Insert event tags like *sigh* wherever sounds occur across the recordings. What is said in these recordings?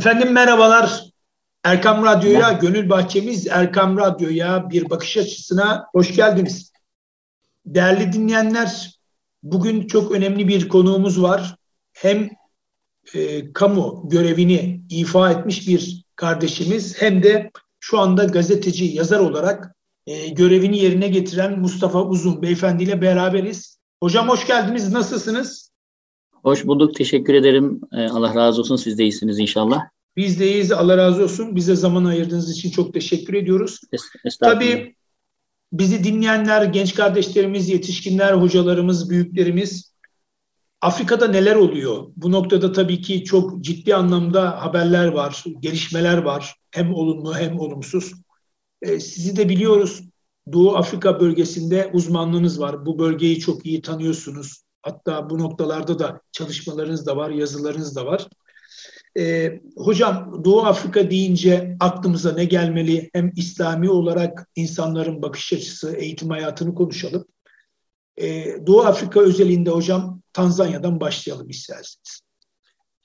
Efendim merhabalar. Erkam Radyo'ya, Gönül Bahçemiz Erkam Radyo'ya bir bakış açısına hoş geldiniz. Değerli dinleyenler, bugün çok önemli bir konuğumuz var. Hem e, kamu görevini ifa etmiş bir kardeşimiz hem de şu anda gazeteci, yazar olarak e, görevini yerine getiren Mustafa Uzun Beyefendi ile beraberiz. Hocam hoş geldiniz. Nasılsınız? Hoş bulduk. Teşekkür ederim. Ee, Allah razı olsun. Siz de iyisiniz inşallah. Biz de iyiyiz. Allah razı olsun. Bize zaman ayırdığınız için çok teşekkür ediyoruz. Tabii bizi dinleyenler, genç kardeşlerimiz, yetişkinler, hocalarımız, büyüklerimiz Afrika'da neler oluyor? Bu noktada tabii ki çok ciddi anlamda haberler var, gelişmeler var. Hem olumlu hem olumsuz. Ee, sizi de biliyoruz. Doğu Afrika bölgesinde uzmanlığınız var. Bu bölgeyi çok iyi tanıyorsunuz. Hatta bu noktalarda da çalışmalarınız da var, yazılarınız da var. Ee, hocam Doğu Afrika deyince aklımıza ne gelmeli? Hem İslami olarak insanların bakış açısı, eğitim hayatını konuşalım. Ee, Doğu Afrika özelinde hocam Tanzanya'dan başlayalım isterseniz.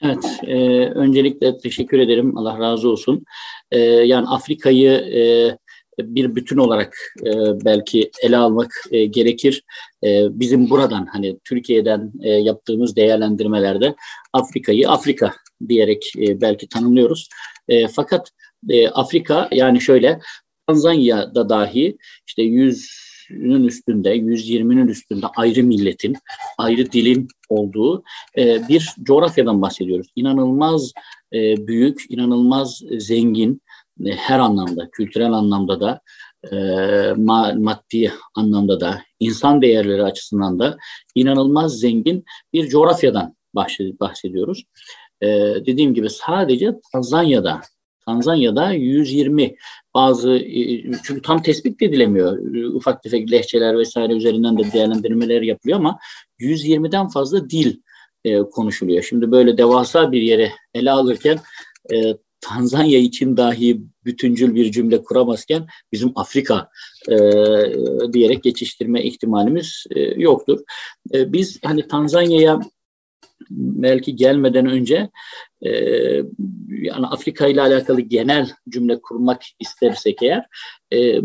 Evet, e, öncelikle teşekkür ederim. Allah razı olsun. E, yani Afrika'yı e, bir bütün olarak e, belki ele almak e, gerekir. E, bizim buradan hani Türkiye'den e, yaptığımız değerlendirmelerde Afrika'yı Afrika diyerek e, belki tanımlıyoruz. E, fakat e, Afrika yani şöyle Tanzanya'da dahi işte 100'ün üstünde, 120'nin üstünde ayrı milletin, ayrı dilin olduğu e, bir coğrafyadan bahsediyoruz. İnanılmaz e, büyük, inanılmaz zengin, her anlamda, kültürel anlamda da, e, maddi anlamda da, insan değerleri açısından da inanılmaz zengin bir coğrafyadan bahsediyoruz. E, dediğim gibi sadece Tanzanya'da, Tanzanya'da 120 bazı e, çünkü tam tespit edilemiyor. Ufak tefek lehçeler vesaire üzerinden de değerlendirmeler yapılıyor ama 120'den fazla dil e, konuşuluyor. Şimdi böyle devasa bir yere ele alırken e, Tanzanya için dahi bütüncül bir cümle kuramazken bizim Afrika e, diyerek geçiştirme ihtimalimiz e, yoktur. E, biz hani Tanzanya'ya belki gelmeden önce e, yani Afrika ile alakalı genel cümle kurmak istersek eğer e,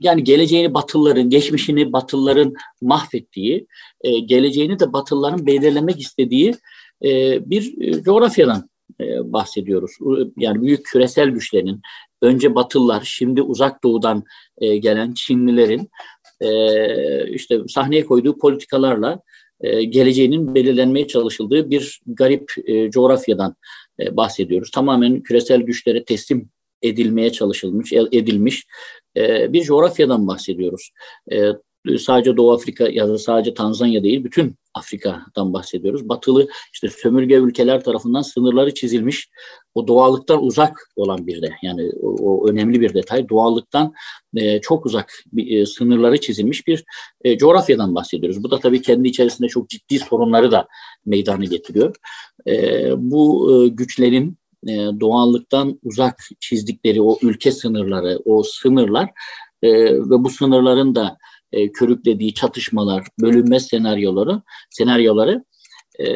yani geleceğini Batılıların, geçmişini Batılıların mahvettiği, e, geleceğini de Batılıların belirlemek istediği e, bir e, coğrafyadan e, bahsediyoruz. Yani büyük küresel güçlerin önce Batılılar, şimdi uzak doğudan e, gelen Çinlilerin e, işte sahneye koyduğu politikalarla geleceğinin belirlenmeye çalışıldığı bir garip coğrafyadan bahsediyoruz. Tamamen küresel güçlere teslim edilmeye çalışılmış, edilmiş bir coğrafyadan bahsediyoruz. Sadece Doğu Afrika ya da sadece Tanzanya değil, bütün Afrika'dan bahsediyoruz. Batılı işte sömürge ülkeler tarafından sınırları çizilmiş, o doğallıktan uzak olan bir de yani o, o önemli bir detay. Doğallıktan e, çok uzak bir, e, sınırları çizilmiş bir e, coğrafyadan bahsediyoruz. Bu da tabii kendi içerisinde çok ciddi sorunları da meydana getiriyor. E, bu e, güçlerin e, doğallıktan uzak çizdikleri o ülke sınırları, o sınırlar e, ve bu sınırların da e, körüklediği çatışmalar, bölünme senaryoları, senaryoları e,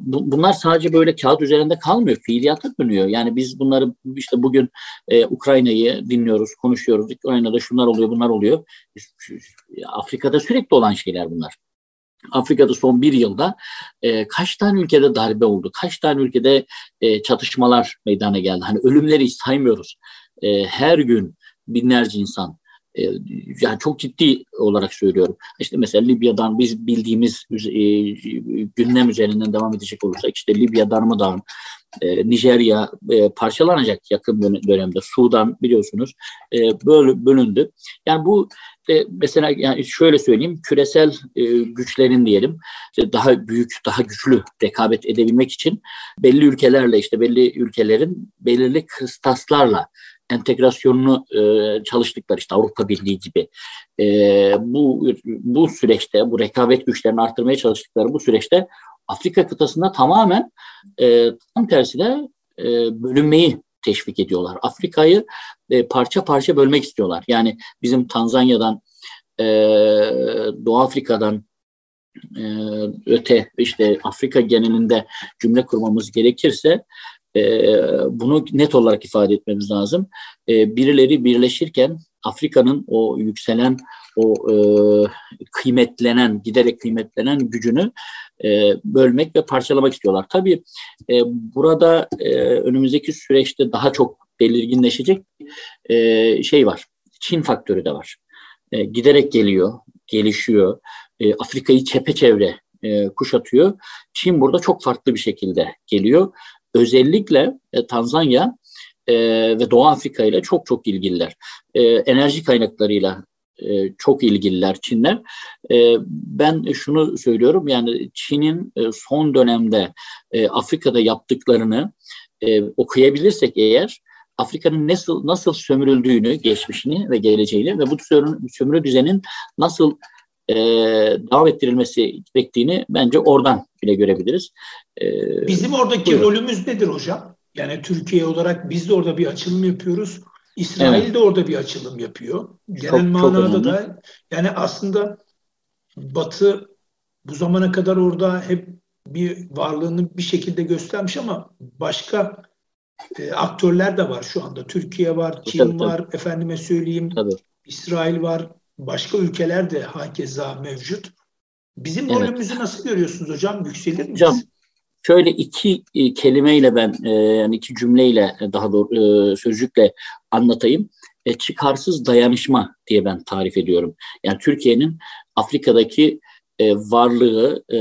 bu, bunlar sadece böyle kağıt üzerinde kalmıyor, fiiliyata dönüyor. Yani biz bunları işte bugün e, Ukrayna'yı dinliyoruz, konuşuyoruz. Ukrayna'da şunlar oluyor, bunlar oluyor. Afrika'da sürekli olan şeyler bunlar. Afrika'da son bir yılda e, kaç tane ülkede darbe oldu, kaç tane ülkede e, çatışmalar meydana geldi. Hani ölümleri saymıyoruz. E, her gün binlerce insan yani çok ciddi olarak söylüyorum. İşte mesela Libya'dan biz bildiğimiz e, gündem üzerinden devam edecek olursak işte Libya darmadağın, e, Nijerya e, parçalanacak yakın dönemde. Sudan biliyorsunuz e, böyle bölündü. Yani bu de mesela yani şöyle söyleyeyim küresel e, güçlerin diyelim daha büyük daha güçlü rekabet edebilmek için belli ülkelerle işte belli ülkelerin belirli kıstaslarla entegrasyonunu e, çalıştıkları işte Avrupa Birliği gibi e, bu bu süreçte bu rekabet güçlerini arttırmaya çalıştıkları bu süreçte Afrika kıtasında tamamen e, tam tersine e, bölünmeyi teşvik ediyorlar. Afrika'yı e, parça parça bölmek istiyorlar. Yani bizim Tanzanya'dan, e, Doğu Afrika'dan e, öte işte Afrika genelinde cümle kurmamız gerekirse bunu net olarak ifade etmemiz lazım. birileri birleşirken Afrika'nın o yükselen, o e, kıymetlenen, giderek kıymetlenen gücünü e, bölmek ve parçalamak istiyorlar. Tabii e, burada önümüzdeki süreçte daha çok belirginleşecek e, şey var. Çin faktörü de var. Giderek geliyor, gelişiyor. Afrika'yı çepeçevre e, kuşatıyor. Çin burada çok farklı bir şekilde geliyor. Özellikle e, Tanzanya e, ve Doğu Afrika ile çok çok ilgililer. E, enerji kaynaklarıyla e, çok ilgililer Çinler. E, ben şunu söylüyorum yani Çin'in e, son dönemde e, Afrika'da yaptıklarını e, okuyabilirsek eğer Afrika'nın nasıl nasıl sömürüldüğünü, geçmişini ve geleceğini ve bu sömürü, düzenin nasıl e, devam ettirilmesi gerektiğini bence oradan bile görebiliriz. E, Bizim oradaki buyurun. rolümüz nedir hocam? Yani Türkiye olarak biz de orada bir açılım yapıyoruz. İsrail evet. de orada bir açılım yapıyor. Genel çok, manada çok da yani aslında Batı bu zamana kadar orada hep bir varlığını bir şekilde göstermiş ama başka e, aktörler de var şu anda. Türkiye var, Çin tabii, var, tabii. efendime söyleyeyim, tabii. İsrail var, başka ülkeler de hakeza mevcut. Bizim evet. rolümüzü nasıl görüyorsunuz hocam? Yükselir mi? Hocam şöyle iki e, kelimeyle ben e, yani iki cümleyle daha doğru e, sözcükle anlatayım. E, çıkarsız dayanışma diye ben tarif ediyorum. Yani Türkiye'nin Afrika'daki e, varlığı, e,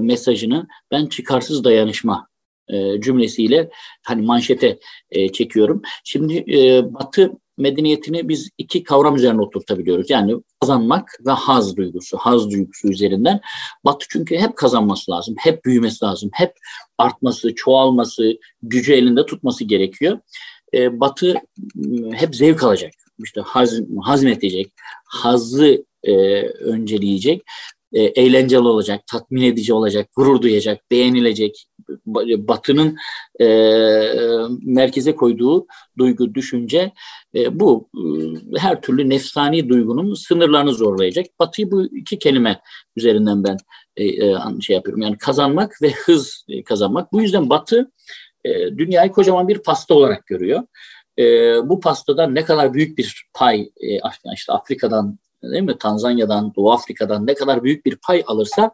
mesajını ben çıkarsız dayanışma e, cümlesiyle hani manşete e, çekiyorum. Şimdi e, Batı medeniyetini biz iki kavram üzerine oturtabiliyoruz. Yani kazanmak ve haz duygusu, haz duygusu üzerinden. Batı çünkü hep kazanması lazım, hep büyümesi lazım, hep artması, çoğalması, gücü elinde tutması gerekiyor. E, batı hep zevk alacak, işte haz, hazmedecek, hazı e, önceleyecek e, eğlenceli olacak, tatmin edici olacak, gurur duyacak, beğenilecek. Batının e, merkeze koyduğu duygu, düşünce e, bu. E, her türlü nefsani duygunun sınırlarını zorlayacak. Batıyı bu iki kelime üzerinden ben e, e, şey yapıyorum. Yani kazanmak ve hız e, kazanmak. Bu yüzden Batı e, dünyayı kocaman bir pasta olarak görüyor. E, bu pastadan ne kadar büyük bir pay e, işte Afrika'dan değil mi? Tanzanya'dan, Doğu Afrika'dan ne kadar büyük bir pay alırsa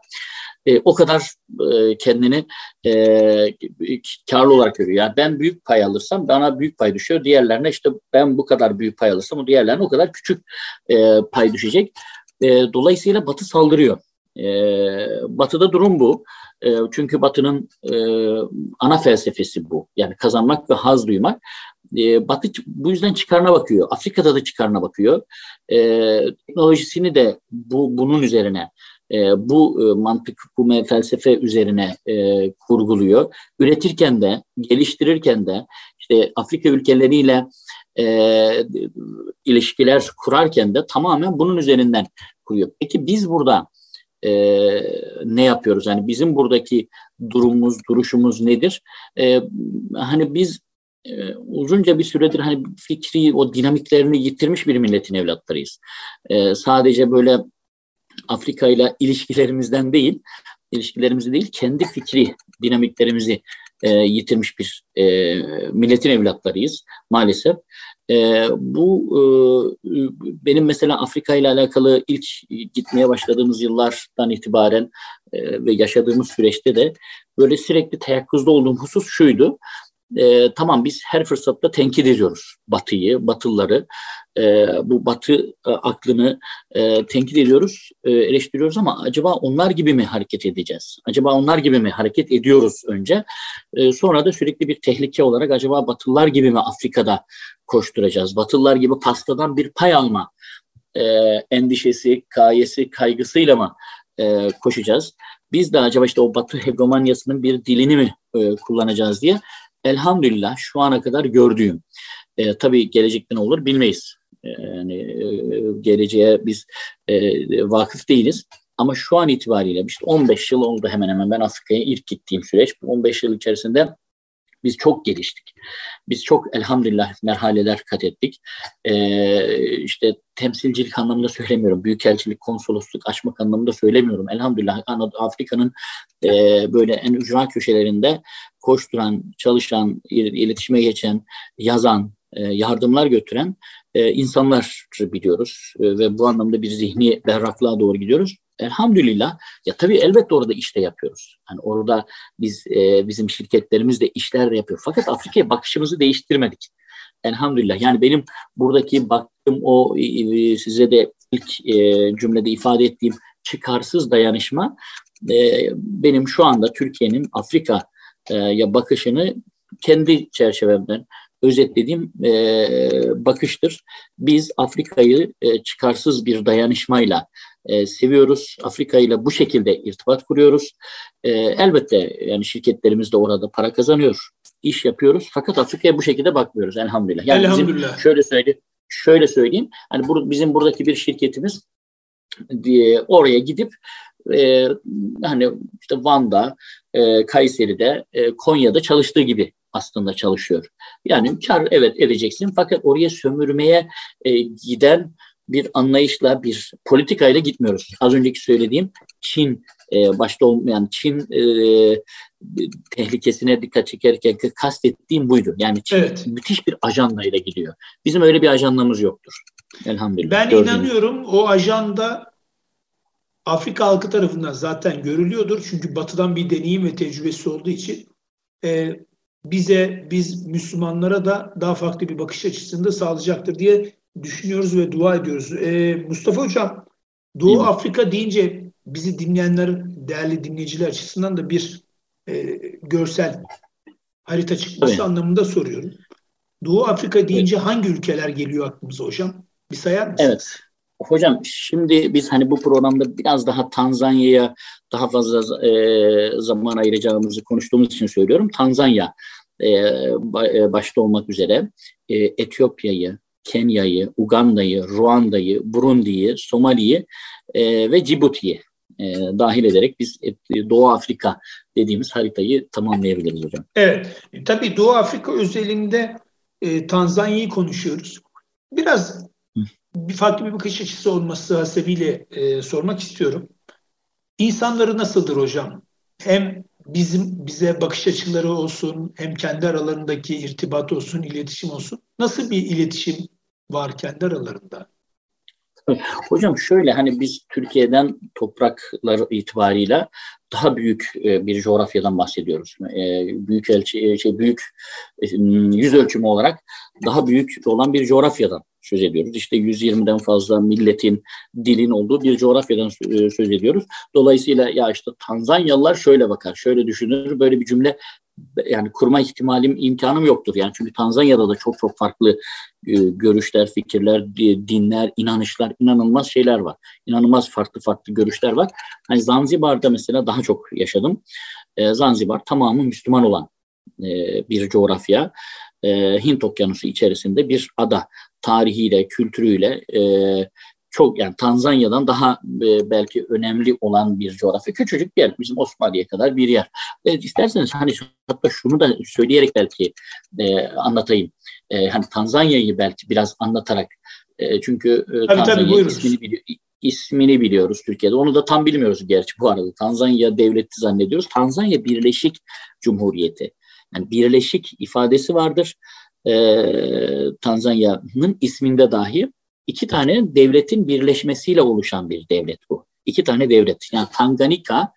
e, o kadar e, kendini e, karlı olarak görüyor. Yani ben büyük pay alırsam bana büyük pay düşüyor. Diğerlerine işte ben bu kadar büyük pay alırsam o diğerlerine o kadar küçük e, pay düşecek. E, dolayısıyla Batı saldırıyor. E, batı'da durum bu. E, çünkü Batı'nın e, ana felsefesi bu. Yani kazanmak ve haz duymak. E, Batı bu yüzden çıkarına bakıyor. Afrika'da da çıkarına bakıyor. E, teknolojisini de bu bunun üzerine e, bu e, mantık, bu felsefe üzerine e, kurguluyor. Üretirken de, geliştirirken de işte Afrika ülkeleriyle e, ilişkiler kurarken de tamamen bunun üzerinden kuruyor. Peki biz burada e, ne yapıyoruz? Yani bizim buradaki durumumuz, duruşumuz nedir? E, hani biz e, uzunca bir süredir hani fikri o dinamiklerini yitirmiş bir milletin evlatlarıyız. E, sadece böyle Afrika ile ilişkilerimizden değil, ilişkilerimizi değil, kendi fikri dinamiklerimizi e, yitirmiş bir e, milletin evlatlarıyız maalesef. E, bu e, benim mesela Afrika ile alakalı ilk gitmeye başladığımız yıllardan itibaren e, ve yaşadığımız süreçte de böyle sürekli teyakkuzda olduğum husus şuydu e, tamam biz her fırsatta tenkit ediyoruz Batı'yı, Batılıları. E, bu Batı e, aklını e, tenkit ediyoruz, e, eleştiriyoruz ama acaba onlar gibi mi hareket edeceğiz? Acaba onlar gibi mi hareket ediyoruz önce? E, sonra da sürekli bir tehlike olarak acaba Batılılar gibi mi Afrika'da koşturacağız? Batılılar gibi pastadan bir pay alma e, endişesi, kayesi, kaygısıyla mı e, koşacağız? Biz de acaba işte o Batı hegemonyasının bir dilini mi e, kullanacağız diye elhamdülillah şu ana kadar gördüğüm. E, tabii gelecekte ne olur bilmeyiz. E, yani e, geleceğe biz e, vakıf değiliz. Ama şu an itibariyle işte 15 yıl oldu hemen hemen ben Afrika'ya ilk gittiğim süreç. 15 yıl içerisinde Biz çok geliştik. Biz çok elhamdülillah merhaleler kat ettik. Ee, işte temsilcilik anlamında söylemiyorum. Büyükelçilik, konsolosluk açmak anlamında söylemiyorum. Elhamdülillah Afrika'nın e, böyle en ücra köşelerinde koşturan, çalışan, iletişime geçen, yazan, yardımlar götüren e, insanlar biliyoruz. E, ve bu anlamda bir zihni berraklığa doğru gidiyoruz. Elhamdülillah. Ya tabii elbette orada işte yapıyoruz. Hani orada biz e, bizim şirketlerimiz de işler yapıyor. Fakat Afrika'ya bakışımızı değiştirmedik. Elhamdülillah. Yani benim buradaki baktığım o e, size de ilk e, cümlede ifade ettiğim çıkarsız dayanışma e, benim şu anda Türkiye'nin Afrika'ya bakışını kendi çerçevemden özetlediğim e, bakıştır. Biz Afrika'yı e, çıkarsız bir dayanışmayla e, seviyoruz. Afrika ile bu şekilde irtibat kuruyoruz. E, elbette yani şirketlerimiz de orada para kazanıyor. iş yapıyoruz. Fakat Afrika'ya bu şekilde bakmıyoruz elhamdülillah. Yani elhamdülillah. Bizim, şöyle söyleyeyim. Şöyle söyleyeyim. Hani bur, bizim buradaki bir şirketimiz diye oraya gidip e, hani işte Van'da, e, Kayseri'de, e, Konya'da çalıştığı gibi aslında çalışıyor. Yani kar evet edeceksin fakat oraya sömürmeye e, giden bir anlayışla, bir politikayla gitmiyoruz. Az önceki söylediğim Çin e, başta olmayan Çin e, tehlikesine dikkat çekerken kastettiğim buydu. Yani Çin evet. müthiş bir ajandayla gidiyor. Bizim öyle bir ajandamız yoktur. Elhamdülillah. Ben Gördüğünüz. inanıyorum o ajanda Afrika halkı tarafından zaten görülüyordur. Çünkü batıdan bir deneyim ve tecrübesi olduğu için e, bize, biz Müslümanlara da daha farklı bir bakış açısında sağlayacaktır diye düşünüyoruz ve dua ediyoruz. E, Mustafa Hocam, Doğu Afrika deyince bizi dinleyenler, değerli dinleyiciler açısından da bir e, görsel harita çıkması evet. anlamında soruyorum. Doğu Afrika deyince evet. hangi ülkeler geliyor aklımıza hocam? Bir sayar mısınız? Evet. Hocam şimdi biz hani bu programda biraz daha Tanzanya'ya daha fazla e, zaman ayıracağımızı konuştuğumuz için söylüyorum. Tanzanya e, e başta olmak üzere e, Etiyopya'yı, Kenya'yı, Uganda'yı, Ruanda'yı, Burundi'yi, Somali'yi e, ve Cibuti'yi e, dahil ederek biz e, Doğu Afrika dediğimiz haritayı tamamlayabiliriz hocam. Evet, tabii Doğu Afrika özelinde e, Tanzanya'yı konuşuyoruz. Biraz bir farklı bir bakış açısı olması hasebiyle e, sormak istiyorum. İnsanları nasıldır hocam? Hem bizim bize bakış açıları olsun, hem kendi aralarındaki irtibat olsun, iletişim olsun. Nasıl bir iletişim var kendi aralarında? *laughs* Hocam şöyle hani biz Türkiye'den topraklar itibarıyla daha büyük e, bir coğrafyadan bahsediyoruz. E, büyük ölçü e, şey büyük yüz ölçümü olarak daha büyük olan bir coğrafyadan söz ediyoruz. İşte 120'den fazla milletin, dilin olduğu bir coğrafyadan söz ediyoruz. Dolayısıyla ya işte Tanzanyalılar şöyle bakar, şöyle düşünür. Böyle bir cümle yani kurma ihtimalim, imkanım yoktur. Yani çünkü Tanzanya'da da çok çok farklı e, görüşler, fikirler, dinler, inanışlar, inanılmaz şeyler var. İnanılmaz farklı farklı görüşler var. Hani Zanzibar'da mesela daha çok yaşadım. E, Zanzibar tamamı Müslüman olan e, bir coğrafya. E, Hint Okyanusu içerisinde bir ada. Tarihiyle, kültürüyle, e, çok yani Tanzanya'dan daha e, belki önemli olan bir coğrafya. Küçücük bir yer. Bizim Osmaniye kadar bir yer. E, isterseniz hani hatta şunu da söyleyerek belki e, anlatayım. E, hani Tanzanya'yı belki biraz anlatarak e, çünkü e, tabii, Tanzanya tabii, ismini, biliyor, ismini biliyoruz Türkiye'de. Onu da tam bilmiyoruz gerçi bu arada. Tanzanya devleti zannediyoruz. Tanzanya Birleşik Cumhuriyeti. Yani birleşik ifadesi vardır. E, Tanzanya'nın isminde dahi iki tane devletin birleşmesiyle oluşan bir devlet bu. İki tane devlet yani Tanganyika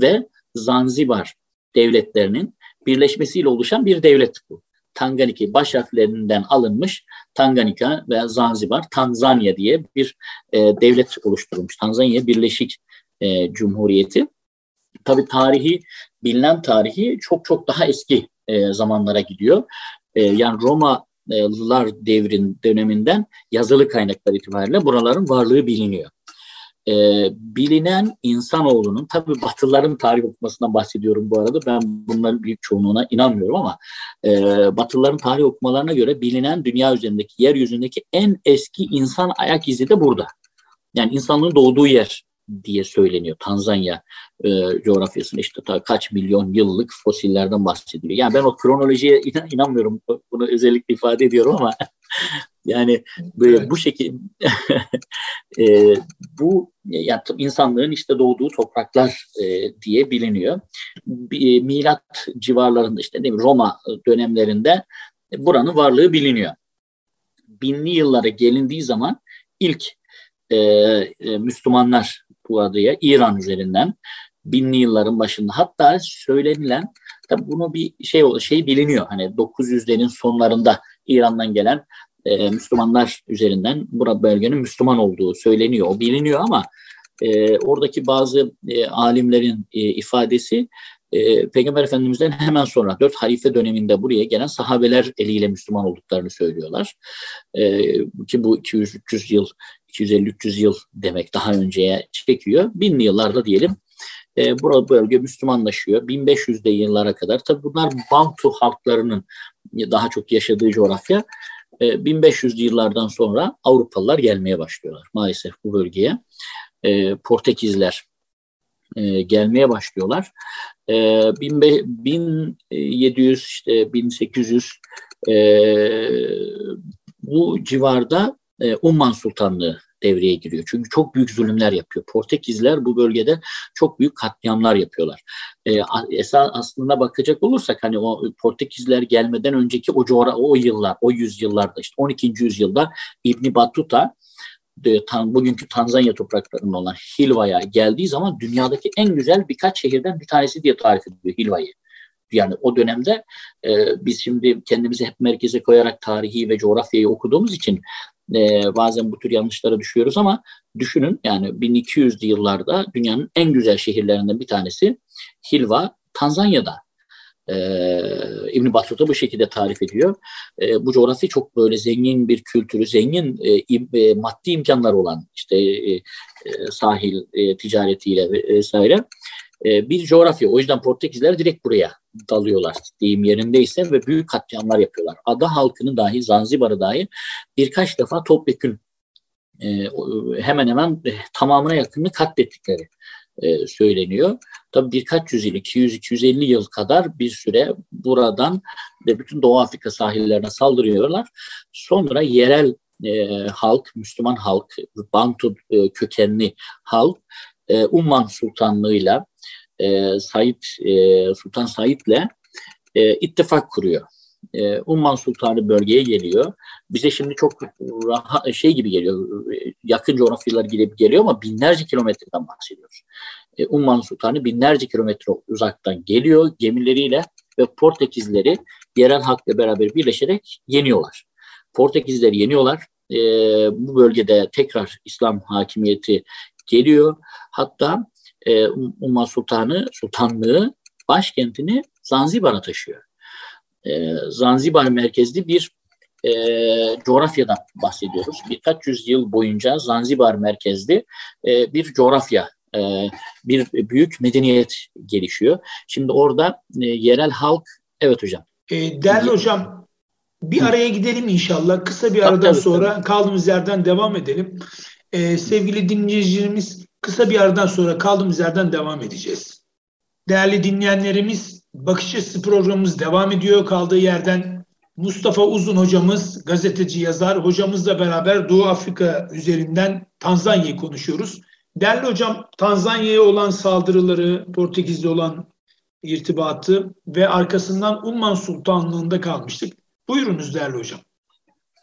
ve Zanzibar devletlerinin birleşmesiyle oluşan bir devlet bu. Tanganyika baş harflerinden alınmış Tanganyika ve Zanzibar, Tanzanya diye bir e, devlet oluşturulmuş. Tanzanya Birleşik e, Cumhuriyeti. Tabii tarihi, bilinen tarihi çok çok daha eski e, zamanlara gidiyor. E, yani Roma Lar devrin döneminden yazılı kaynaklar itibariyle buraların varlığı biliniyor. E, bilinen insanoğlunun, tabii Batılıların tarih okumasından bahsediyorum bu arada, ben bunların büyük çoğunluğuna inanmıyorum ama e, Batılıların tarih okumalarına göre bilinen dünya üzerindeki, yeryüzündeki en eski insan ayak izi de burada. Yani insanlığın doğduğu yer diye söyleniyor. Tanzanya e, coğrafyasında işte ta kaç milyon yıllık fosillerden bahsediliyor. Yani ben o kronolojiye inan, inanmıyorum. Bunu özellikle ifade ediyorum ama *laughs* yani böyle bu şekilde *laughs* e, bu yani insanlığın işte doğduğu topraklar e, diye biliniyor. E, milat civarlarında işte değil mi, Roma dönemlerinde buranın varlığı biliniyor. Binli yıllara gelindiği zaman ilk e, e, Müslümanlar bu adaya İran üzerinden binli yılların başında hatta söylenilen tabi bunu bir şey şey biliniyor hani 900'lerin sonlarında İran'dan gelen e, Müslümanlar üzerinden burada bölgenin Müslüman olduğu söyleniyor. Biliniyor ama e, oradaki bazı e, alimlerin e, ifadesi e, Peygamber Efendimiz'den hemen sonra dört halife döneminde buraya gelen sahabeler eliyle Müslüman olduklarını söylüyorlar. E, ki bu 200-300 yıl, 250-300 yıl demek daha önceye çekiyor. Binli yıllarda diyelim e, burada bölge Müslümanlaşıyor. 1500'de yıllara kadar. Tabi bunlar Bantu halklarının daha çok yaşadığı coğrafya. 1500'lü e, yıllardan sonra Avrupalılar gelmeye başlıyorlar maalesef bu bölgeye. E, Portekizler e, gelmeye başlıyorlar. 1700 işte 1800 bu civarda Umman Sultanlığı devreye giriyor. Çünkü çok büyük zulümler yapıyor. Portekizler bu bölgede çok büyük katliamlar yapıyorlar. E, esas aslında bakacak olursak hani o Portekizler gelmeden önceki o coğra o yıllar, o yüzyıllarda işte 12. yüzyılda İbni Battuta de, tan, bugünkü Tanzanya topraklarında olan Hilva'ya geldiği zaman dünyadaki en güzel birkaç şehirden bir tanesi diye tarif ediyor Hilva'yı. Yani o dönemde e, biz şimdi kendimizi hep merkeze koyarak tarihi ve coğrafyayı okuduğumuz için e, bazen bu tür yanlışlara düşüyoruz ama düşünün yani 1200'lü yıllarda dünyanın en güzel şehirlerinden bir tanesi Hilva, Tanzanya'da. Ee, İbn Battuta bu şekilde tarif ediyor. Ee, bu coğrafya çok böyle zengin bir kültürü, zengin e, e, maddi imkanlar olan işte e, e, sahil e, ticaretiyle vesaire e, bir coğrafya. O yüzden Portekizler direkt buraya dalıyorlar diyeyim yerindeyse ve büyük katliamlar yapıyorlar. Ada halkının dahi Zanzibar'ı dahi birkaç defa topyekün e, hemen hemen e, tamamına yakınını katlettikleri e, söyleniyor. Tabi birkaç yüzyıl, 200-250 yıl kadar bir süre buradan ve bütün Doğu Afrika sahillerine saldırıyorlar. Sonra yerel e, halk, Müslüman halk, Bantu e, kökenli halk e, Umman Sultanlığı'yla e, Said e, Sultan Said'le e, ittifak kuruyor. E, Umman Sultanı bölgeye geliyor. Bize şimdi çok rahat, şey gibi geliyor, yakın coğrafyalar gibi geliyor ama binlerce kilometreden bahsediyoruz. E, Umman Sultanı binlerce kilometre uzaktan geliyor gemileriyle ve Portekizleri yerel halkla beraber birleşerek yeniyorlar. Portekizleri yeniyorlar. E, bu bölgede tekrar İslam hakimiyeti geliyor. Hatta e, Umma Sultanı, Sultanlığı başkentini Zanzibar'a taşıyor. E, Zanzibar merkezli bir e, coğrafyadan bahsediyoruz. Birkaç yüzyıl boyunca Zanzibar merkezli e, bir coğrafya, e, bir büyük medeniyet gelişiyor. Şimdi orada e, yerel halk, evet hocam. E, değerli hocam, bir araya gidelim inşallah. Kısa bir aradan tabii, sonra tabii. kaldığımız yerden devam edelim. Ee, sevgili dinleyicilerimiz Kısa bir aradan sonra kaldığımız yerden devam edeceğiz. Değerli dinleyenlerimiz, Bakış Açısı programımız devam ediyor. Kaldığı yerden Mustafa Uzun hocamız, gazeteci yazar, hocamızla beraber Doğu Afrika üzerinden Tanzanya'yı konuşuyoruz. Değerli hocam, Tanzanya'ya olan saldırıları, Portekiz'de olan irtibatı ve arkasından Umman Sultanlığı'nda kalmıştık. Buyurunuz değerli hocam.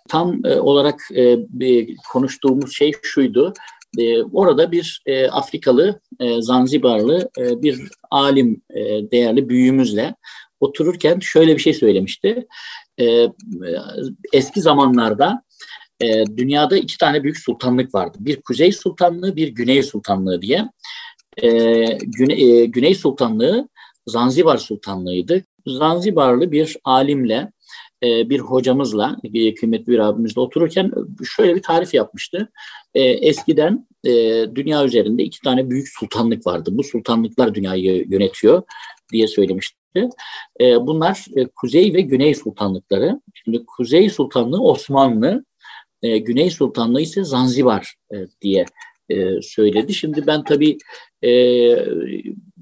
Tam e, olarak e, bir konuştuğumuz şey şuydu. E, orada bir e, Afrikalı, e, Zanzibarlı e, bir alim, e, değerli büyüğümüzle otururken şöyle bir şey söylemişti. E, eski zamanlarda e, dünyada iki tane büyük sultanlık vardı. Bir Kuzey Sultanlığı, bir Güney Sultanlığı diye. E, Güne, e, Güney Sultanlığı Zanzibar Sultanlığı'ydı. Zanzibarlı bir alimle e, bir hocamızla, bir kıymetli bir abimizle otururken şöyle bir tarif yapmıştı. E, eskiden e, dünya üzerinde iki tane büyük sultanlık vardı. Bu sultanlıklar dünyayı yönetiyor diye söylemişti. bunlar Kuzey ve Güney sultanlıkları. Şimdi Kuzey Sultanlığı Osmanlı, Güney Sultanlığı ise Zanzibar diye e, söyledi. Şimdi ben tabii e,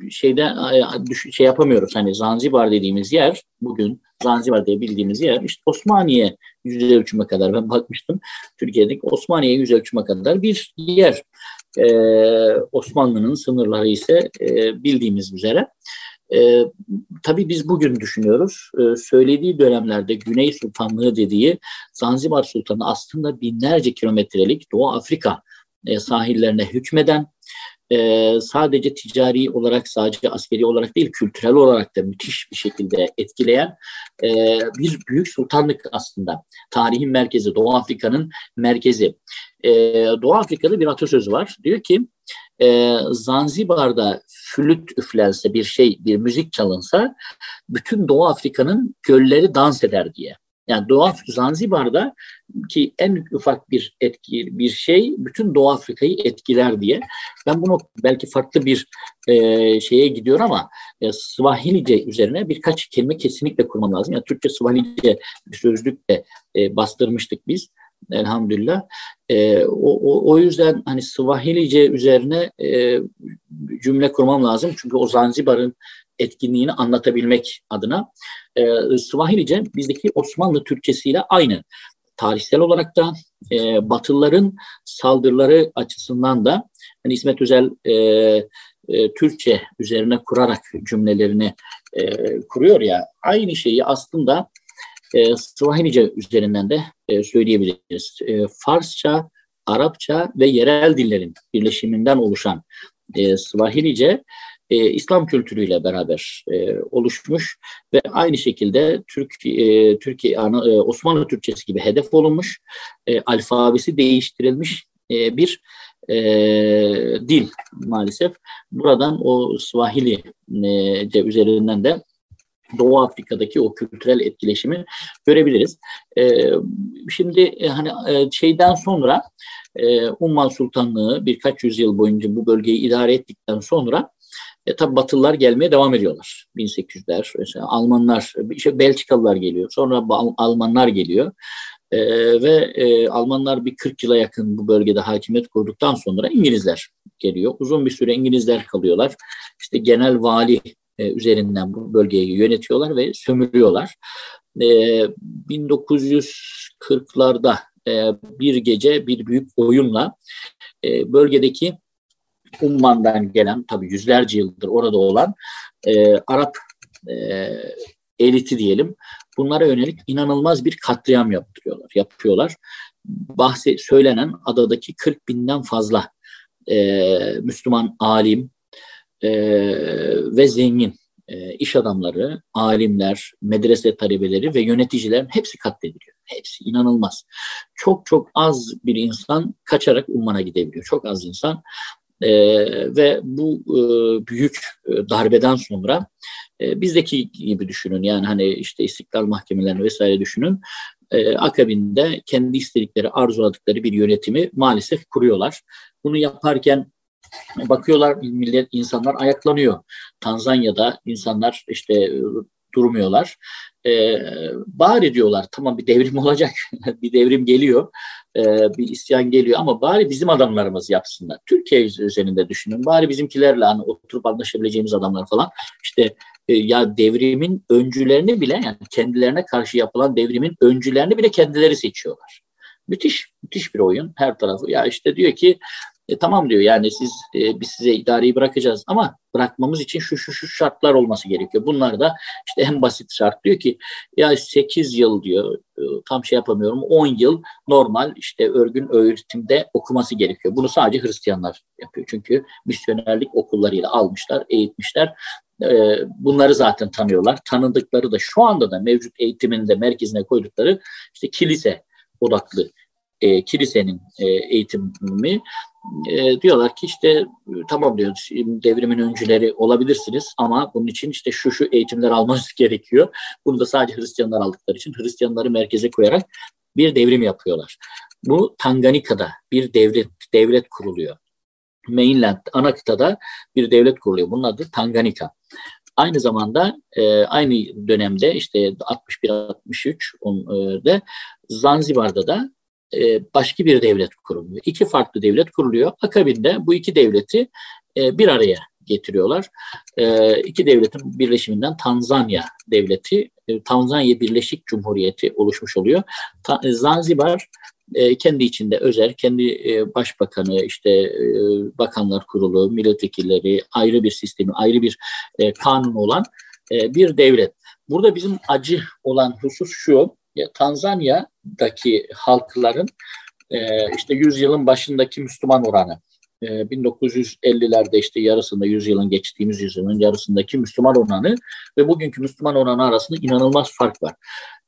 şeyden e, şey yapamıyoruz. Hani Zanzibar dediğimiz yer bugün Zanzibar diye bildiğimiz yer işte Osmaniye yüz ölçüme kadar ben bakmıştım. Türkiye'deki Osmaniye yüz ölçüme kadar bir yer. Ee, Osmanlı'nın sınırları ise e, bildiğimiz üzere. E, tabii biz bugün düşünüyoruz. E, söylediği dönemlerde Güney Sultanlığı dediği Zanzibar Sultanı aslında binlerce kilometrelik Doğu Afrika e, sahillerine hükmeden e, sadece ticari olarak sadece askeri olarak değil kültürel olarak da müthiş bir şekilde etkileyen e, bir büyük sultanlık aslında. Tarihin merkezi Doğu Afrika'nın merkezi. E, Doğu Afrika'da bir atasözü var. Diyor ki e, Zanzibar'da flüt üflense bir şey bir müzik çalınsa bütün Doğu Afrika'nın gölleri dans eder diye. Yani Doğu Afrika, Zanzibar'da ki en ufak bir etki bir şey bütün Doğu Afrika'yı etkiler diye. Ben bunu belki farklı bir e, şeye gidiyor ama e, Swahilice üzerine birkaç kelime kesinlikle kurmam lazım. Yani Türkçe Swahilice bir sözlük de e, bastırmıştık biz elhamdülillah. E, o, o, o yüzden hani Swahilice üzerine e, cümle kurmam lazım. Çünkü o Zanzibar'ın etkinliğini anlatabilmek adına. E, Swahilice bizdeki Osmanlı Türkçesiyle aynı. Tarihsel olarak da e, Batılıların saldırıları açısından da hani İsmet Özel e, e, Türkçe üzerine kurarak cümlelerini e, kuruyor ya aynı şeyi aslında e, Swahilice üzerinden de e, söyleyebiliriz. E, Farsça, Arapça ve yerel dillerin birleşiminden oluşan e, Swahilice e, İslam kültürüyle beraber e, oluşmuş ve aynı şekilde Türk e, Türkiye e, Osmanlı Türkçesi gibi hedef olunmuş, e, alfabesi değiştirilmiş e, bir e, dil maalesef. Buradan o Swahili e, üzerinden de Doğu Afrika'daki o kültürel etkileşimi görebiliriz. E, şimdi e, hani e, şeyden sonra e, Umman Sultanlığı birkaç yüzyıl boyunca bu bölgeyi idare ettikten sonra e, tabi Batılılar gelmeye devam ediyorlar. 1800'ler, mesela Almanlar, işte Belçikalılar geliyor, sonra Almanlar geliyor. E, ve e, Almanlar bir 40 yıla yakın bu bölgede hakimiyet kurduktan sonra İngilizler geliyor. Uzun bir süre İngilizler kalıyorlar. İşte genel vali e, üzerinden bu bölgeyi yönetiyorlar ve sömürüyorlar. E, 1940'larda e, bir gece bir büyük oyunla e, bölgedeki Umman'dan gelen tabi yüzlerce yıldır orada olan e, Arap e, eliti diyelim bunlara yönelik inanılmaz bir katliam yaptırıyorlar, yapıyorlar. Bahse söylenen adadaki 40 binden fazla e, Müslüman alim e, ve zengin e, iş adamları, alimler, medrese talebeleri ve yöneticilerin hepsi katlediliyor. Hepsi inanılmaz. Çok çok az bir insan kaçarak Umman'a gidebiliyor. Çok az insan e, ve bu e, büyük e, darbeden sonra e, bizdeki gibi düşünün yani hani işte istiklal mahkemelerini vesaire düşünün. E, akabinde kendi istedikleri, arzuladıkları bir yönetimi maalesef kuruyorlar. Bunu yaparken bakıyorlar millet insanlar ayaklanıyor. Tanzanya'da insanlar işte durmuyorlar. Ee, bari diyorlar tamam bir devrim *laughs* olacak, bir devrim geliyor, ee, bir isyan geliyor ama bari bizim adamlarımız yapsınlar. Türkiye üzerinde düşünün, bari bizimkilerle hani oturup anlaşabileceğimiz adamlar falan. İşte e, ya devrimin öncülerini bile yani kendilerine karşı yapılan devrimin öncülerini bile kendileri seçiyorlar. Müthiş, müthiş bir oyun her tarafı. Ya işte diyor ki e, tamam diyor yani siz e, biz size idareyi bırakacağız ama bırakmamız için şu şu şu şartlar olması gerekiyor. Bunlar da işte en basit şart diyor ki ya 8 yıl diyor e, tam şey yapamıyorum 10 yıl normal işte örgün öğretimde okuması gerekiyor. Bunu sadece Hristiyanlar yapıyor. Çünkü misyonerlik okullarıyla almışlar, eğitmişler. E, bunları zaten tanıyorlar. Tanıdıkları da şu anda da mevcut eğitiminde merkezine koydukları işte kilise odaklı e, kilisenin e, eğitimi e, diyorlar ki işte tamam diyor devrimin öncüleri olabilirsiniz ama bunun için işte şu şu eğitimler almanız *laughs* gerekiyor. Bunu da sadece Hristiyanlar aldıkları için Hristiyanları merkeze koyarak bir devrim yapıyorlar. Bu Tanganyika'da bir devlet devlet kuruluyor. Mainland ana kıtada bir devlet kuruluyor. Bunun adı Tanganyika. Aynı zamanda e, aynı dönemde işte 61-63'de Zanzibar'da da e, başka bir devlet kuruluyor. İki farklı devlet kuruluyor. Akabinde bu iki devleti e, bir araya getiriyorlar. E, iki devletin birleşiminden Tanzanya devleti, e, Tanzanya Birleşik Cumhuriyeti oluşmuş oluyor. E, Zanzibar kendi içinde özel, kendi başbakanı, işte bakanlar kurulu, milletvekilleri, ayrı bir sistemi, ayrı bir kanun olan bir devlet. Burada bizim acı olan husus şu, ya, Tanzanya'daki halkların e, işte yüzyılın başındaki Müslüman oranı, 1950'lerde e, işte yarısında yüzyılın geçtiğimiz yüzyılın yarısındaki Müslüman oranı ve bugünkü Müslüman oranı arasında inanılmaz fark var.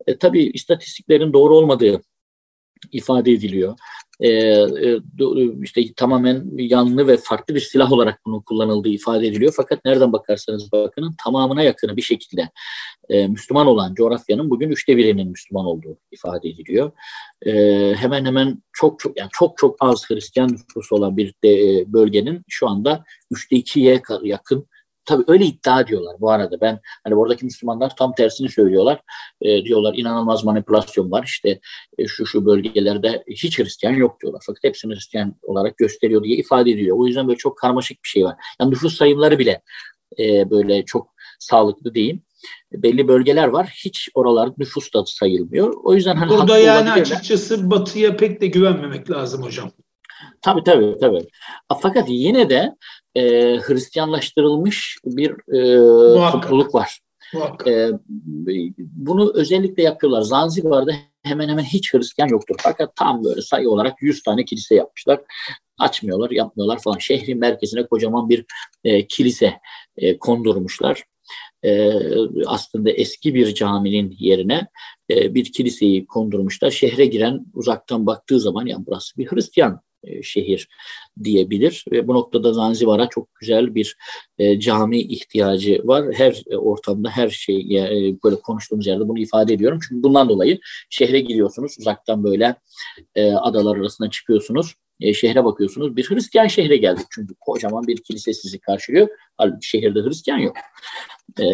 E, tabii istatistiklerin doğru olmadığı ifade ediliyor. Ee, e, işte tamamen yanlı ve farklı bir silah olarak bunun kullanıldığı ifade ediliyor. Fakat nereden bakarsanız bakın tamamına yakını bir şekilde e, Müslüman olan coğrafyanın bugün üçte birinin Müslüman olduğu ifade ediliyor. E, hemen hemen çok çok yani çok çok az Hristiyan nüfusu olan bir de, e, bölgenin şu anda üçte ikiye yakın Tabii öyle iddia ediyorlar bu arada. Ben hani oradaki Müslümanlar tam tersini söylüyorlar. E, diyorlar inanılmaz manipülasyon var. İşte e, şu şu bölgelerde hiç Hristiyan yok diyorlar. Fakat hepsini Hristiyan olarak gösteriyor diye ifade ediliyor. O yüzden böyle çok karmaşık bir şey var. Yani nüfus sayımları bile e, böyle çok sağlıklı değil belli bölgeler var. Hiç oralar nüfus da sayılmıyor. O yüzden hani Burada yani açıkçası batıya pek de güvenmemek lazım hocam. Tabii tabii tabii. Fakat yine de e, Hristiyanlaştırılmış bir e, topluluk var. E, bunu özellikle yapıyorlar. Zanzibar'da hemen hemen hiç Hristiyan yoktur. Fakat tam böyle sayı olarak 100 tane kilise yapmışlar. Açmıyorlar, yapmıyorlar falan. Şehrin merkezine kocaman bir e, kilise e, kondurmuşlar. E, aslında eski bir caminin yerine e, bir kiliseyi kondurmuşlar. Şehre giren uzaktan baktığı zaman yani burası bir Hristiyan e, şehir diyebilir. Ve bu noktada Zanzibar'a çok güzel bir e, cami ihtiyacı var. Her e, ortamda, her şey e, böyle konuştuğumuz yerde bunu ifade ediyorum. Çünkü bundan dolayı şehre giriyorsunuz, uzaktan böyle e, adalar arasına çıkıyorsunuz. E, şehre bakıyorsunuz. Bir Hristiyan şehre geldik. Çünkü kocaman bir kilise sizi karşılıyor. Halbuki şehirde Hristiyan yok. E,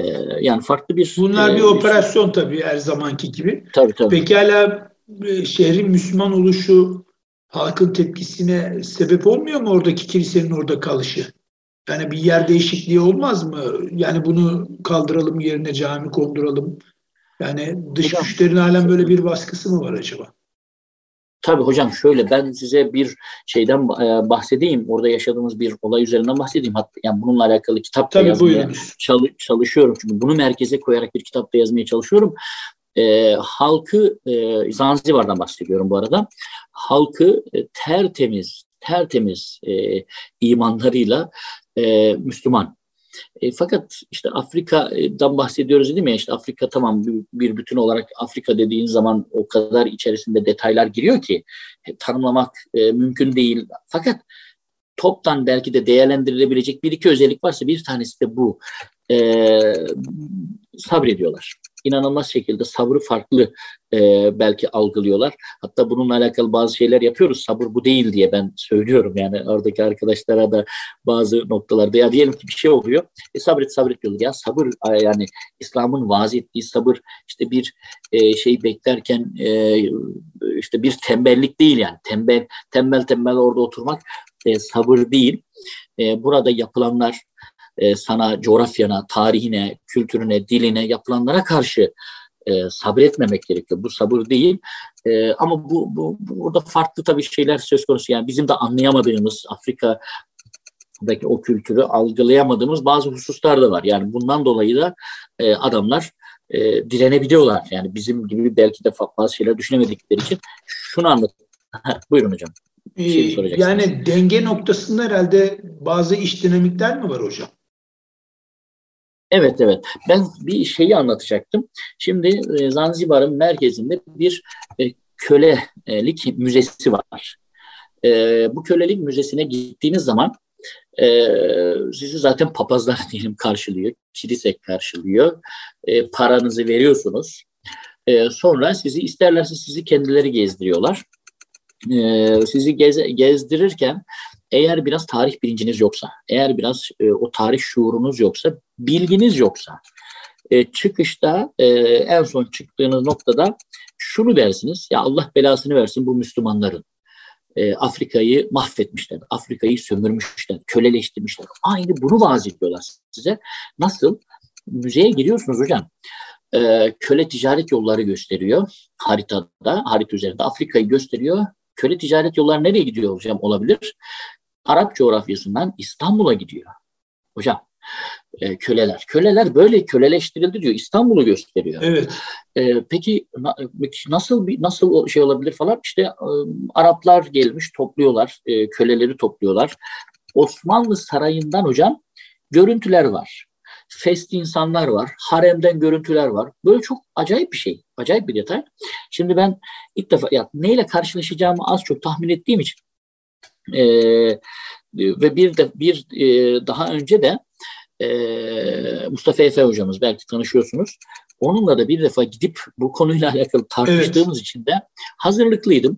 yani farklı bir... Bunlar e, bir operasyon tabii her zamanki gibi. Tabii tabii. Pekala e, şehrin Müslüman oluşu halkın tepkisine sebep olmuyor mu oradaki kilisenin orada kalışı? Yani bir yer değişikliği olmaz mı? Yani bunu kaldıralım yerine cami konduralım. Yani dış hocam, güçlerin halen böyle bir baskısı mı var acaba? Tabii hocam şöyle ben size bir şeyden e, bahsedeyim. Orada yaşadığımız bir olay üzerinden bahsedeyim. Hatta yani bununla alakalı kitap da yazmaya çalış, çalışıyorum. Çünkü bunu merkeze koyarak bir kitap da yazmaya çalışıyorum e, halkı e, Zanzibar'dan bahsediyorum bu arada. Halkı e, tertemiz tertemiz e, imanlarıyla e, Müslüman. E, fakat işte Afrika'dan bahsediyoruz değil mi? İşte Afrika tamam bir, bütün olarak Afrika dediğin zaman o kadar içerisinde detaylar giriyor ki e, tanımlamak e, mümkün değil. Fakat toptan belki de değerlendirilebilecek bir iki özellik varsa bir tanesi de bu. E, sabrediyorlar inanılmaz şekilde sabrı farklı e, belki algılıyorlar. Hatta bununla alakalı bazı şeyler yapıyoruz. Sabır bu değil diye ben söylüyorum. Yani oradaki arkadaşlara da bazı noktalarda ya diyelim ki bir şey oluyor. E, sabret sabret diyorlar. Ya sabır yani İslam'ın vaaz ettiği sabır işte bir e, şey beklerken e, işte bir tembellik değil yani. Tembel tembel tembel orada oturmak e, sabır değil. E, burada yapılanlar e, sana coğrafyana, tarihine, kültürüne, diline yapılanlara karşı e, sabretmemek gerekiyor. Bu sabır değil. E, ama bu, bu burada farklı tabii şeyler söz konusu. Yani bizim de anlayamadığımız Afrika daki o kültürü algılayamadığımız bazı hususlar da var. Yani bundan dolayı da e, adamlar e, direnebiliyorlar. Yani bizim gibi belki de bazı şeyler düşünemedikleri için şunu anlat. Buyurun hocam. Şey yani denge noktasında herhalde bazı iş dinamikler mi var hocam? Evet evet. Ben bir şeyi anlatacaktım. Şimdi e, Zanzibar'ın merkezinde bir e, kölelik müzesi var. E, bu kölelik müzesine gittiğiniz zaman e, sizi zaten papazlar *laughs* diyelim karşılıyor, kilise karşılıyor. E, paranızı veriyorsunuz. E, sonra sizi isterlerse sizi kendileri gezdiriyorlar. E, sizi gez, gezdirirken eğer biraz tarih bilinciniz yoksa, eğer biraz e, o tarih şuurunuz yoksa, bilginiz yoksa, e, çıkışta e, en son çıktığınız noktada şunu dersiniz. Ya Allah belasını versin bu Müslümanların. E, Afrika'yı mahvetmişler. Afrika'yı sömürmüşler. Köleleştirmişler. Aynı bunu vaaz ediyorlar size. Nasıl? Müzeye giriyorsunuz hocam. E, köle ticaret yolları gösteriyor haritada. Harita üzerinde Afrika'yı gösteriyor. Köle ticaret yolları nereye gidiyor hocam olabilir? Arap coğrafyasından İstanbul'a gidiyor. Hocam e, köleler. Köleler böyle köleleştirildi diyor. İstanbul'u gösteriyor. Evet. E, peki na, nasıl bir nasıl şey olabilir falan? İşte e, Araplar gelmiş topluyorlar. E, köleleri topluyorlar. Osmanlı sarayından hocam görüntüler var. Fest insanlar var. Haremden görüntüler var. Böyle çok acayip bir şey. Acayip bir detay. Şimdi ben ilk defa ya neyle karşılaşacağımı az çok tahmin ettiğim için e, ve bir de bir e, daha önce de e, Mustafa Efe hocamız belki tanışıyorsunuz. Onunla da bir defa gidip bu konuyla *laughs* alakalı tartıştığımız evet. için de hazırlıklıydım.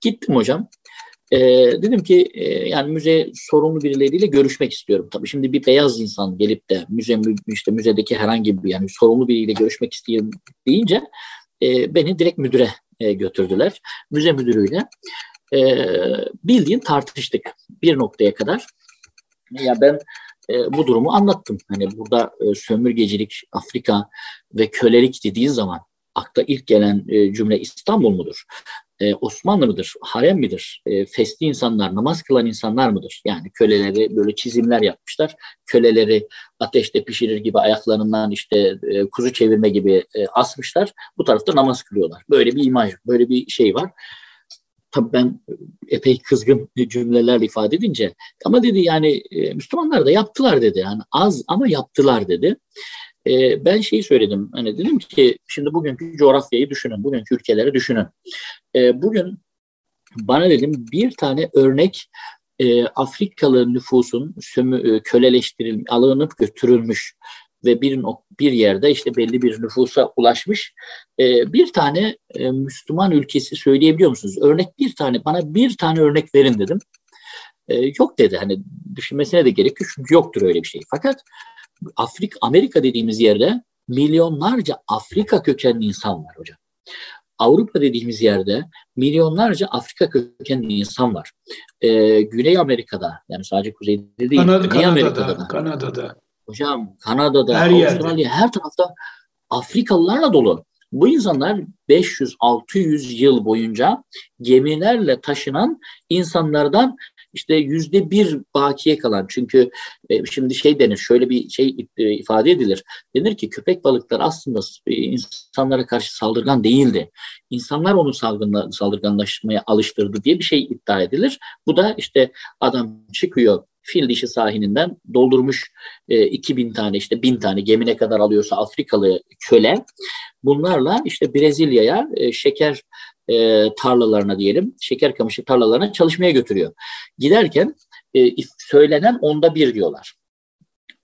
Gittim hocam. E, dedim ki e, yani müze sorumlu birileriyle görüşmek istiyorum. Tabii şimdi bir beyaz insan gelip de müze işte müzedeki herhangi bir yani sorumlu biriyle görüşmek istiyorum deyince e, beni direkt müdüre e, götürdüler. Müze müdürüyle e, bildiğin tartıştık bir noktaya kadar. Ya ben e, bu durumu anlattım. Hani burada e, sömürgecilik, Afrika ve kölelik dediği zaman akla ilk gelen e, cümle İstanbul mudur? E, Osmanlı mıdır? Harem midir? E, fesli insanlar, namaz kılan insanlar mıdır? Yani köleleri böyle çizimler yapmışlar. Köleleri ateşte pişirir gibi ayaklarından işte e, kuzu çevirme gibi e, asmışlar. Bu tarafta namaz kılıyorlar. Böyle bir imaj, böyle bir şey var tabii ben epey kızgın cümlelerle ifade edince ama dedi yani e, Müslümanlar da yaptılar dedi. Yani az ama yaptılar dedi. E, ben şeyi söyledim. Hani dedim ki şimdi bugünkü coğrafyayı düşünün. Bugünkü ülkeleri düşünün. E, bugün bana dedim bir tane örnek e, Afrikalı nüfusun sömü, e, köleleştirilmiş, alınıp götürülmüş ve bir bir yerde işte belli bir nüfusa ulaşmış e, bir tane e, Müslüman ülkesi söyleyebiliyor musunuz? Örnek bir tane bana bir tane örnek verin dedim. E, yok dedi hani düşünmesine de gerek yok çünkü yoktur öyle bir şey. Fakat Afrika Amerika dediğimiz yerde milyonlarca Afrika kökenli insan var hocam. Avrupa dediğimiz yerde milyonlarca Afrika kökenli insan var. Ee, Güney Amerika'da yani sadece kuzeyde değil, Kanada, Güney Kanada'da, Amerika'da da. Kanada'da. Hocam Kanada'da, her Avustralya yerde. her tarafta Afrikalılarla dolu. Bu insanlar 500-600 yıl boyunca gemilerle taşınan insanlardan işte yüzde bir bakiye kalan. Çünkü e, şimdi şey denir, şöyle bir şey e, ifade edilir. Denir ki köpek balıklar aslında e, insanlara karşı saldırgan değildi. İnsanlar onu saldırganlaşmaya alıştırdı diye bir şey iddia edilir. Bu da işte adam çıkıyor fil dişi sahilinden doldurmuş e, 2000 tane işte 1000 tane gemi ne kadar alıyorsa Afrikalı köle bunlarla işte Brezilya'ya e, şeker e, tarlalarına diyelim şeker kamışı tarlalarına çalışmaya götürüyor. Giderken e, söylenen onda bir diyorlar.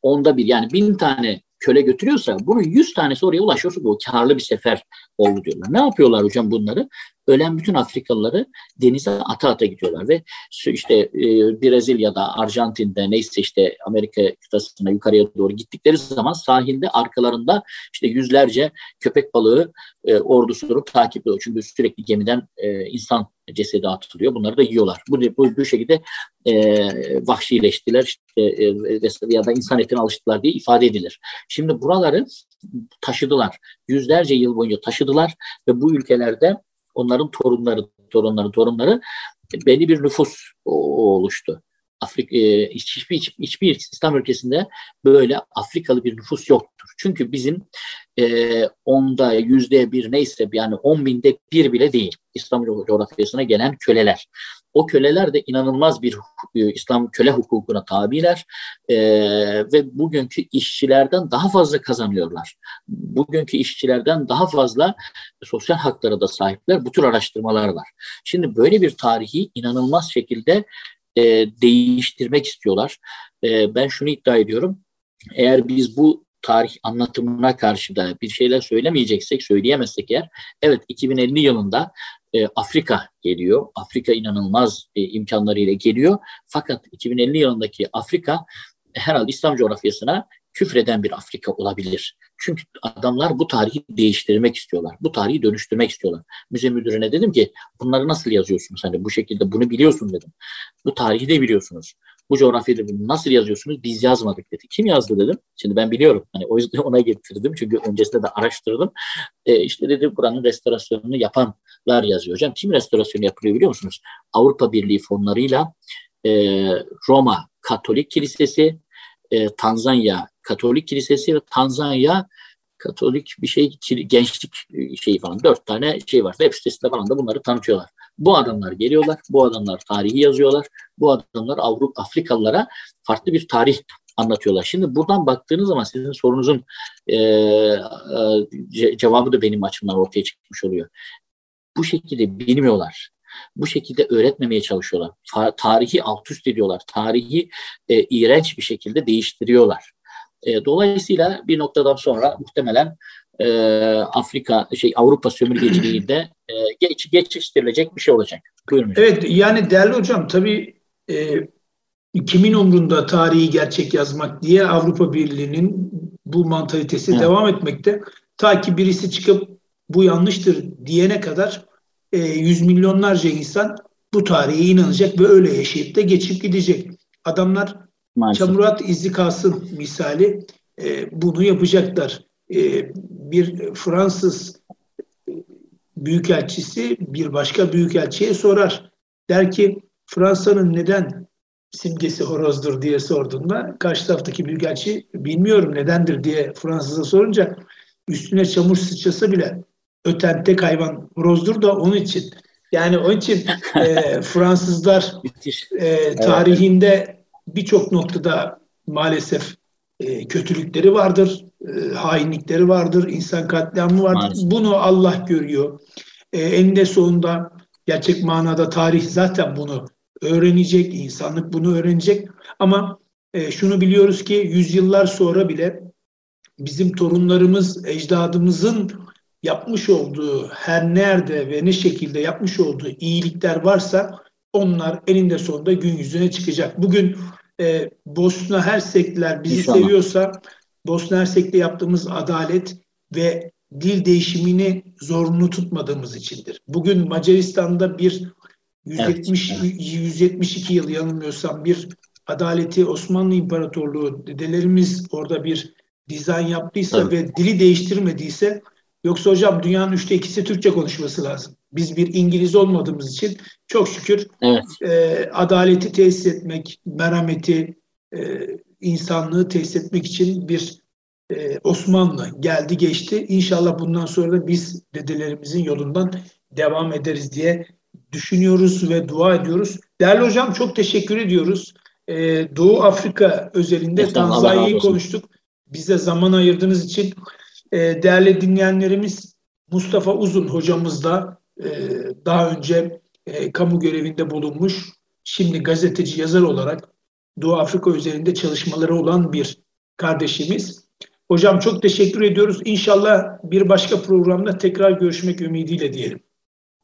Onda bir yani bin tane köle götürüyorsa bunun 100 tanesi oraya ulaşıyorsa bu karlı bir sefer oldu diyorlar. Ne yapıyorlar hocam bunları? Ölen bütün Afrikalıları denize ata ata gidiyorlar ve işte e, Brezilya'da, Arjantin'de neyse işte Amerika kıtasına yukarıya doğru gittikleri zaman sahilde arkalarında işte yüzlerce köpek balığı e, ordusunu takip ediyor. Çünkü sürekli gemiden e, insan cesedi atılıyor. Bunları da yiyorlar. Bu, bu, bu şekilde e, vahşileştiler işte, e, ya da insan etine alıştılar diye ifade edilir. Şimdi buraları taşıdılar. Yüzlerce yıl boyunca taşıdılar ve bu ülkelerde onların torunları, torunları, torunları belli bir nüfus oluştu. Afrika e, hiçbir, hiçbir, İslam ülkesinde böyle Afrikalı bir nüfus yoktur. Çünkü bizim e, onda yüzde bir neyse yani on binde bir bile değil İslam coğrafyasına gelen köleler. O köleler de inanılmaz bir e, İslam köle hukukuna tabiler e, ve bugünkü işçilerden daha fazla kazanıyorlar. Bugünkü işçilerden daha fazla sosyal haklara da sahipler. Bu tür araştırmalar var. Şimdi böyle bir tarihi inanılmaz şekilde e, değiştirmek istiyorlar. E, ben şunu iddia ediyorum. Eğer biz bu tarih anlatımına karşı da bir şeyler söylemeyeceksek, söyleyemezsek eğer, evet 2050 yılında e, Afrika geliyor. Afrika inanılmaz e, imkanlarıyla geliyor. Fakat 2050 yılındaki Afrika herhalde İslam coğrafyasına küfreden bir Afrika olabilir. Çünkü adamlar bu tarihi değiştirmek istiyorlar. Bu tarihi dönüştürmek istiyorlar. Müze müdürüne dedim ki bunları nasıl yazıyorsunuz? Hani bu şekilde bunu biliyorsun dedim. Bu tarihi de biliyorsunuz. Bu coğrafyada bunu nasıl yazıyorsunuz? Biz yazmadık dedi. Kim yazdı dedim. Şimdi ben biliyorum. Hani o yüzden *laughs* ona getirdim. Çünkü öncesinde de araştırdım. E, işte dedi buranın restorasyonunu yapanlar yazıyor. Hocam kim restorasyonu yapılıyor biliyor musunuz? Avrupa Birliği fonlarıyla e, Roma Katolik Kilisesi, e, Tanzanya Katolik Kilisesi ve Tanzanya Katolik bir şey gençlik şeyi falan dört tane şey var. Web sitesinde falan da bunları tanıtıyorlar. Bu adamlar geliyorlar, bu adamlar tarihi yazıyorlar, bu adamlar Avrupa Afrikalılara farklı bir tarih anlatıyorlar. Şimdi buradan baktığınız zaman sizin sorunuzun e, e, cevabı da benim açımdan ortaya çıkmış oluyor. Bu şekilde bilmiyorlar. Bu şekilde öğretmemeye çalışıyorlar. tarihi alt üst ediyorlar. Tarihi e, iğrenç bir şekilde değiştiriyorlar. E, dolayısıyla bir noktadan sonra muhtemelen e, Afrika şey Avrupa sömürgeciliğinde e, geç, geçiştirilecek bir şey olacak. Buyurun hocam. Evet yani değerli hocam tabii e, kimin umrunda tarihi gerçek yazmak diye Avrupa Birliği'nin bu mantalitesi evet. devam etmekte. Ta ki birisi çıkıp bu yanlıştır diyene kadar e, yüz milyonlarca insan bu tarihe inanacak ve öyle yaşayıp da geçip gidecek. Adamlar Maalesef. çamurat izi kalsın misali e, bunu yapacaklar. E, bir Fransız büyükelçisi bir başka büyükelçiye sorar. Der ki Fransa'nın neden simgesi horozdur diye sorduğunda karşı taraftaki büyükelçi bilmiyorum nedendir diye Fransız'a sorunca üstüne çamur sıçrasa bile öten tek hayvan horozdur da onun için. Yani onun için e, *laughs* Fransızlar e, tarihinde birçok noktada maalesef e, kötülükleri vardır, e, hainlikleri vardır, insan katliamı vardır. Maalesef. Bunu Allah görüyor. E, eninde sonunda gerçek manada tarih zaten bunu öğrenecek, insanlık bunu öğrenecek. Ama e, şunu biliyoruz ki yüzyıllar sonra bile bizim torunlarımız, ecdadımızın yapmış olduğu her nerede ve ne şekilde yapmış olduğu iyilikler varsa onlar eninde sonunda gün yüzüne çıkacak. Bugün e, Bosna Hersekliler bizi İnşallah. seviyorsa Bosna Hersek'te yaptığımız adalet ve dil değişimini zorunlu tutmadığımız içindir. Bugün Macaristan'da bir 170 evet, evet. 172 yıl yanılmıyorsam bir adaleti Osmanlı İmparatorluğu dedelerimiz orada bir dizayn yaptıysa Tabii. ve dili değiştirmediyse yoksa hocam dünyanın üçte ikisi Türkçe konuşması lazım. Biz bir İngiliz olmadığımız için çok şükür evet. e, adaleti tesis etmek, merhameti, e, insanlığı tesis etmek için bir e, Osmanlı geldi geçti. İnşallah bundan sonra da biz dedelerimizin yolundan devam ederiz diye düşünüyoruz ve dua ediyoruz. Değerli hocam çok teşekkür ediyoruz. E, Doğu Afrika özelinde Tanzanya'yı konuştuk. Bize zaman ayırdığınız için e, değerli dinleyenlerimiz Mustafa Uzun hocamız da e, daha önce e, kamu görevinde bulunmuş. Şimdi gazeteci, yazar olarak Doğu Afrika üzerinde çalışmaları olan bir kardeşimiz. Hocam çok teşekkür ediyoruz. İnşallah bir başka programda tekrar görüşmek ümidiyle diyelim.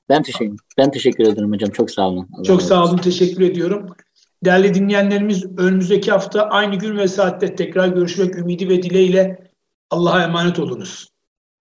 Ben teşekkür, ben teşekkür ederim hocam. Çok sağ olun. Allah çok sağ olun. Teşekkür ediyorum. Değerli dinleyenlerimiz önümüzdeki hafta aynı gün ve saatte tekrar görüşmek ümidi ve dileğiyle Allah'a emanet olunuz.